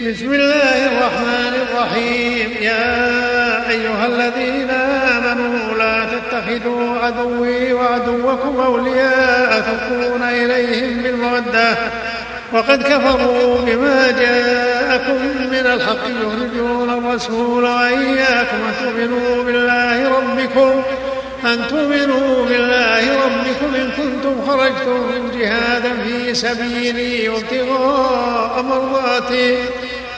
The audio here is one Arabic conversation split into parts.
بسم الله الرحمن الرحيم. يا أيها الذين آمنوا لا تتخذوا عدوي وعدوكم أولياء تلقون إليهم بالمودة. وقد كفروا بما جاءكم من الحق يخرجون الرسول وإياكم أن تؤمنوا بالله ربكم أن تؤمنوا بالله ربكم إن كنتم خرجتم جهادا في سبيلي وابتغاء مرضاتي.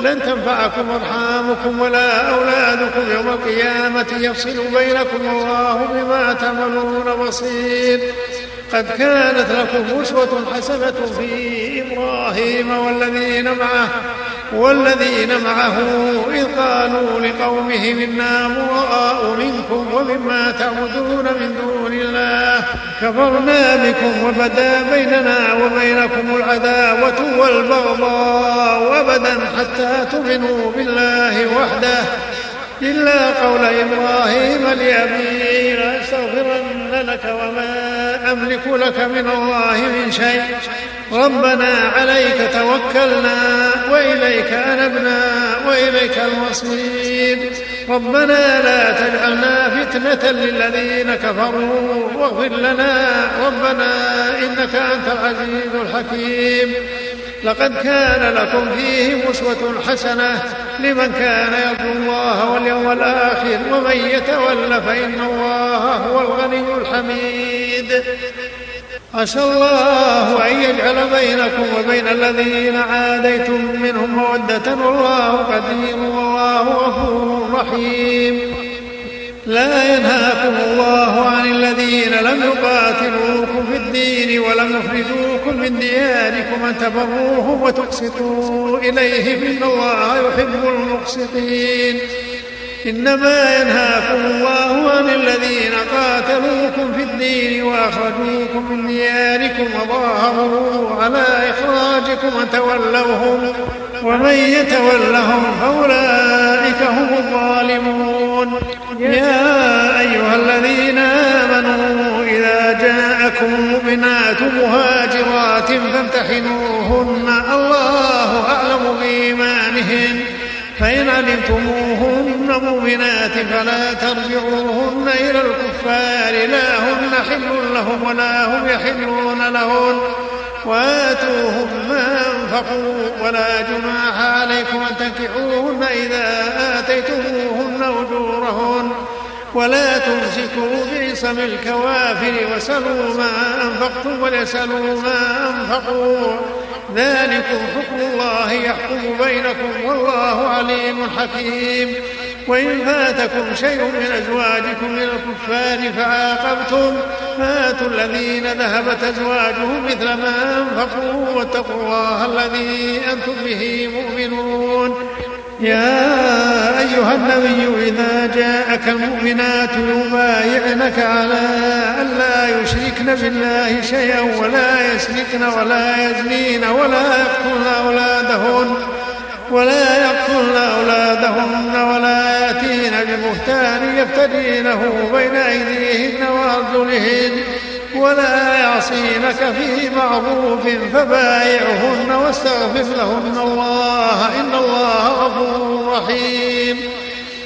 لن تنفعكم أرحامكم ولا أولادكم يوم القيامة. يفصل بينكم والله بما تعملون بصير. قد كانت لكم أسوة حسنة في إبراهيم والذين معه. والذين معه إذ قالوا لقومهم إنا براء منكم ومما تعبدون من دون الله. كفرنا بكم وبدا بيننا وبينكم العداوة والبغضاء أبدا حتى تؤمنوا بالله وحده. إلا قول إبراهيم لأبيه لأستغفرن لك وما أملك لك من الله من شيء. ربنا عليك توكلنا وإليك أنبنا وإليك المصير. ربنا لا تجعلنا فتنة للذين كفروا واغفر لنا. ربنا إنك أنت العزيز الحكيم. لقد كان لكم فيهم أسوة حسنة. لمن كان يرجو الله واليوم الآخر ومن يتول فإن الله هو الغني الحميد. عسى الله أن يجعل بينكم وبين الذين عاديتم منهم مودة. والله قدير والله غفور رحيم. لا ينهاكم الله عن الذين لم يقاتلوكم في الدين ولم يخرجوكم من دياركم أن تبروهم وتقسطوا إليهم إن الله يحب المقسطين. إنما ينهاكم الله قاتلوكم في الدين وأخرجوكم من دياركم وظاهروا على إخراجكم أن تولوهم ومن يتولهم فأولئك هم الظالمون. يا أيها الذين آمنوا إذا جاءكم المؤمنات مهاجرات فامتحنوهن فإن علمتموهن مؤمنات فلا ترجعوهن إلى الكفار لا هن حل لهم ولا هم يحلون لهن. وآتوهم ما أنفقوا ولا جناح عليكم أن تنكحوهن إذا آتيتموهن أجورهن. ولا تمسكوا بعصم الكوافر وسلوا ما أنفقتم وليسألوا ما أنفقوا. ذلكم حكم الله يحكم بينكم والله عليم حكيم. وإن فاتكم شيء من أزواجكم من الكفار فعاقبتم. فاتوا الذين ذهبت أزواجهم مثل ما أنفقوا واتقوا الله الذي أنتم به مؤمنون. يا النبي إذا جاءك المؤمنات يبايعنك على ألا يشركن بالله شيئا ولا يسرقن ولا يزنين ولا يقتلن أولادهن ولا يقتلن أولادهن ولا يأتين ببهتان يفترينه بين أيديهن وأرجلهن ولا يعصينك في معروف فبايعهن واستغفر لهن. الله إن الله غفور رحيم.